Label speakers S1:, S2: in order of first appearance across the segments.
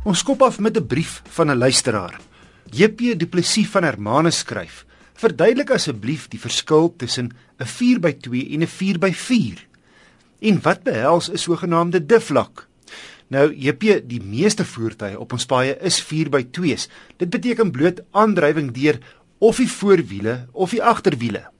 S1: Ons skop af met 'n brief van 'n luisteraar. JP Du Plessis van Hermanus skryf: "Verduidelik asseblief die verskil tussen 'n 4x2 en 'n 4x4. En wat behels 'n sogenaamde difflak?" Nou, JP, die meeste voertuie op ons paaie is 4x2s. Dit beteken bloot aandrywing deur of die voorwiele of die agterwiele.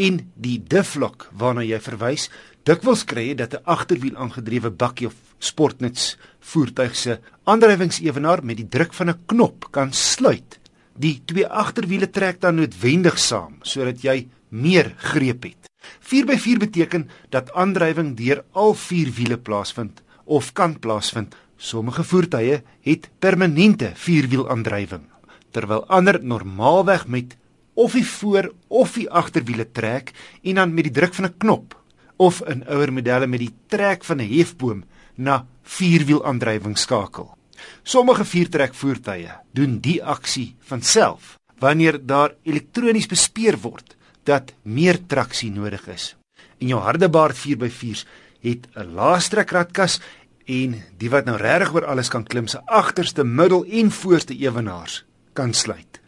S1: En die difflak waarna jy verwys, dikwels kry jy dat 'n agterwiel aangedrewe bakkie of sportnuts voertuig se aandrywingsewenaar met die druk van 'n knop kan sluit. Die twee agterwiele trek dan noodwendig saam sodat jy meer greep het. 4x4 beteken dat aandrywing deur al vier wiele plaasvind of kan plaasvind. Sommige voertuie het permanente vierwielaandrywing, terwyl ander normaalweg met of die voor of die agterwiele trek en dan met die druk van 'n knop of in ouer modelle met die trek van 'n hefboom na vierwielaandrywing skakel. Sommige viertrek voertuie doen die aksie van self wanneer daar elektronies bespeer word dat meer traksie nodig is. En jou hardebaard 4x4s het 'n laastrekradkas en die wat nou regtig oor alles kan klim se agterste, middel en voorste ewenaars kan sluit.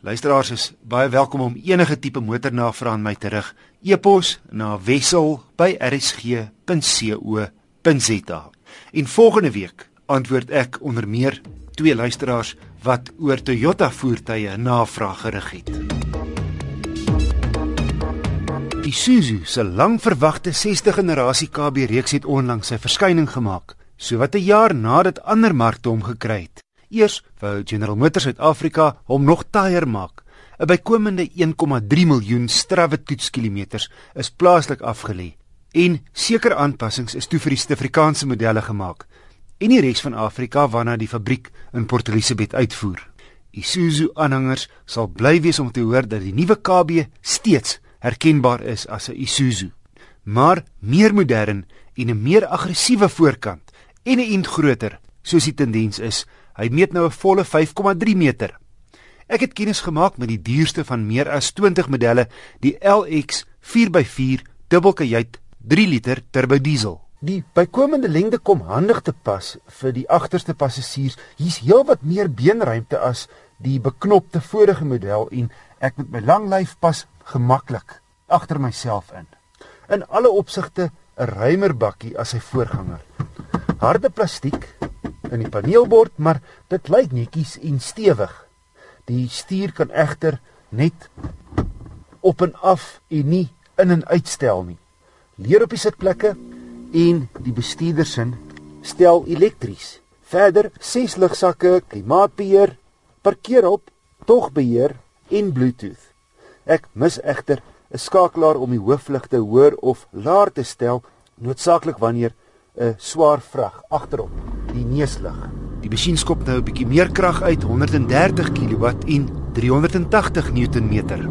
S1: Luisteraars is baie welkom om enige tipe motornavraag aan my te rig. E-pos na wissel@rsg.co.za. En volgende week antwoord ek onder meer twee luisteraars wat oor Toyota voertuie navraag gerig het. Isuzu se langverwagte 6de generasie KB reeks het onlangs sy verskyning gemaak, sowat 'n jaar nadat ander markte hom gekry het. Eers wou General Motors Suid-Afrika hom nog taaier maak. 'n Bykomende 1,3 miljoen strawwe toetskilometers is plaaslik afgelê en sekere aanpassings is toe vir die Suid-Afrikaanse modelle gemaak en die res van Afrika waarna die fabriek in Port Elizabeth uitvoer. Isuzu aanhangers sal bly wees om te hoor dat die nuwe KB steeds herkenbaar is as 'n Isuzu, maar meer modern en 'n meer aggressiewe voorkant en 'n int groter, soos die tendens is Hy meet nou 'n volle 5,3 meter. Ek het kennis gemaak met die duurste van meer as 20 modelle, die LX 4x4 dubbelkajuit 3 liter turbo diesel. Die bykomende lengte kom handig te pas vir die agterste passasiers. Hier's heelwat meer beenruimte as die beknopte vorige model en ek met my lang lyf pas gemaklik agter myself in. In alle opsigte 'n ruimer bakkie as sy voorganger. Harde plastiek in die paneelbord, maar dit lyk netjies en stewig. Die stuur kan egter net op en af en nie in en uitstel nie. Leer op die sitplekke en die bestuurdersin stel elektries. Verder ses lugsakke, klimaatbeheer, parkeerhulp, togbeheer en Bluetooth. Ek mis egter 'n skakelaar om die hoofligte hoër of laer te stel, noodsaaklik wanneer 'n swaar vrag agterop die neuslig. Die masjien skop nou 'n bietjie meer krag uit, 130 kW en 380 Newtonmeter.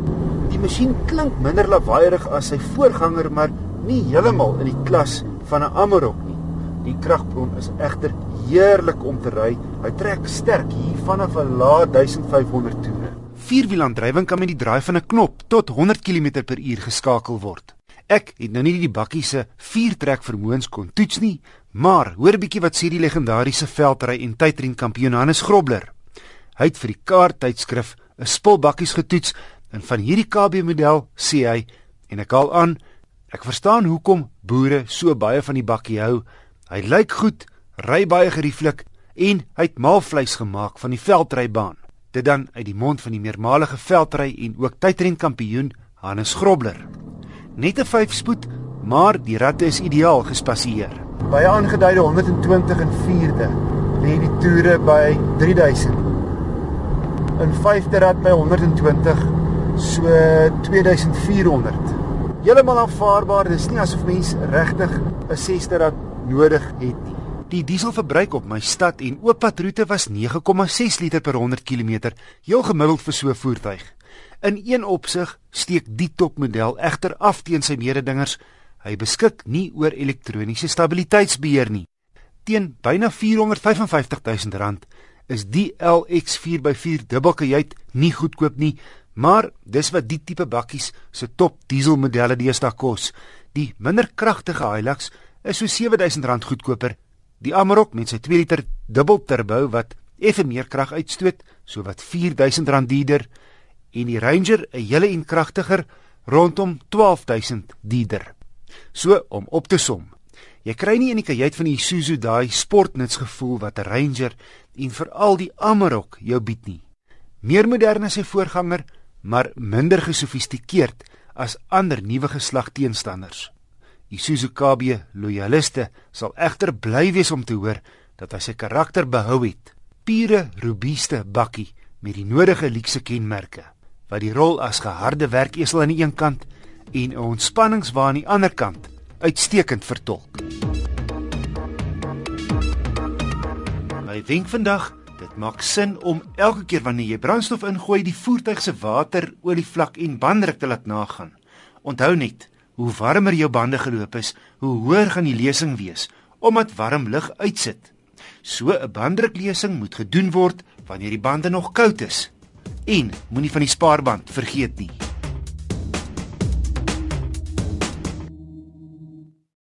S1: Die masjien klink minder lawaaierig as sy voorganger, maar nie heeltemal in die klas van 'n Amarok nie. Die kragbron is egter heerlik om te ry. Hy trek sterk hier vanaf 'n lae 1500 toere. Vierwielaandrywing kan met die draai van 'n knop tot 100 km/h geskakel word. Ek het nou nie die bakkie se vier trek vermoëns kon toets nie, Maar hoor bietjie wat sê die legendariese veldry en tydren kampioen Hannes Grobler. Hy het vir die kaart tydskrif 'n spulbakkies getoets en van hierdie KB model sê hy en ek haal aan, ek verstaan hoekom boere so baie van die bakkie hou. Hy lyk goed, ry baie gerieflik en hy het maalvleis gemaak van die veldrybaan. Dit dan uit die mond van die meermalige veldry en ook tydren kampioen Hannes Grobler. Net 'n 5 spoed, maar die ratte is ideaal gespasieer.
S2: By aangeduide 120 en 4de lê die toere by 3000. In 5de rad by 120 so 2400. Heeltemal aanvaarbaar, dis nie asof mens regtig 'n 6de rad nodig het nie.
S1: Die dieselverbruik op my stad en ooppadroete was 9,6 liter per 100 km, heel gemiddeld vir so 'n voertuig. In een opsig steek die topmodel egter af teen sy mededingers Hy beskik nie oor elektroniese stabiliteitsbeheer nie. Teen byna 455 000 rand is die LX 4x4 dubbelkajuit nie goedkoop nie, maar dis wat die tipe bakkies se top dieselmodelle deesdae kos. Die minder kragtige Hilux is so 7000 rand goedkoper. Die Amarok met sy 2 liter dubbel turbo wat effe meer krag uitstoot, so wat R4000 duurder en die Ranger 'n hele en kragtiger rondom R12000 duurder. So om op te som. Jy kry nie in die kajuit van die Isuzu daai sportnutsgevoel wat 'n Ranger en veral die Amarok jou bied nie. Meer modern as sy voorganger, maar minder gesofistikeerd as ander nuwe geslag teenstanders. Isuzu KB loyaliste sal egter bly wees om te hoor dat hy sy karakter behou het. Pure robuuste bakkie met die nodige luukse kenmerke wat die rol as geharde werkesel aan die een kant en 'n ontspanningswa aan die ander kant uitstekend vertolk. My wenk vandag, dit maak sin om elke keer wanneer jy brandstof ingooi, die voertuig se water, olievlak en banddruk te laat nagaan. Onthou net, hoe warmer jou bande geloop is, hoe hoër gaan die lesing wees omdat warm lug uitsit. So 'n banddruklesing moet gedoen word wanneer die bande nog koud is. En moenie van die spaarband vergeet nie.